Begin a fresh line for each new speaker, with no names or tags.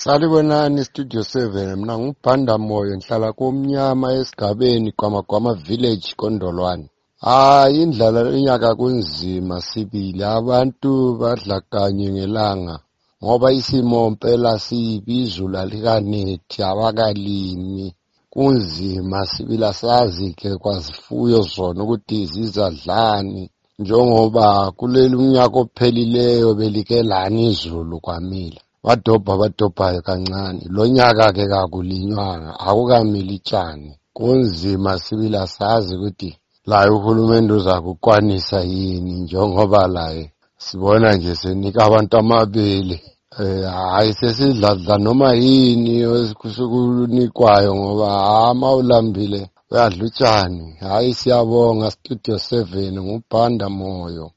Salibonani Studio 7 mina ngubhanda moyo ngihlala komnyama esigabeni Gwamagwama Village Kondolwane hayi indlala lonyaka kunzima sibili. Abantu badla kanye ngelanga ngoba isimo mpela sibi izulu alikanethi abakalimi. Kunzima sibili asazi ke kwazifuyo zona ukuthi zizadlani. Njengoba kuleli umnyaka ophelileyo belike lani izulu kwamila. Badobha badobhayo kancane. Lo nyaka ke kakulinywanga akukamili tshani kunzima sibili asazi ukuthi laye uhulumende uzakukwanisa yini njengoba laye sibona nje senika abantu amabele. Eh hayi sesidladla noma yini kusukunikwayo ngoba ama ulambile uyadla utshani hayi siyabonga studio 7 ngubhanda moyo.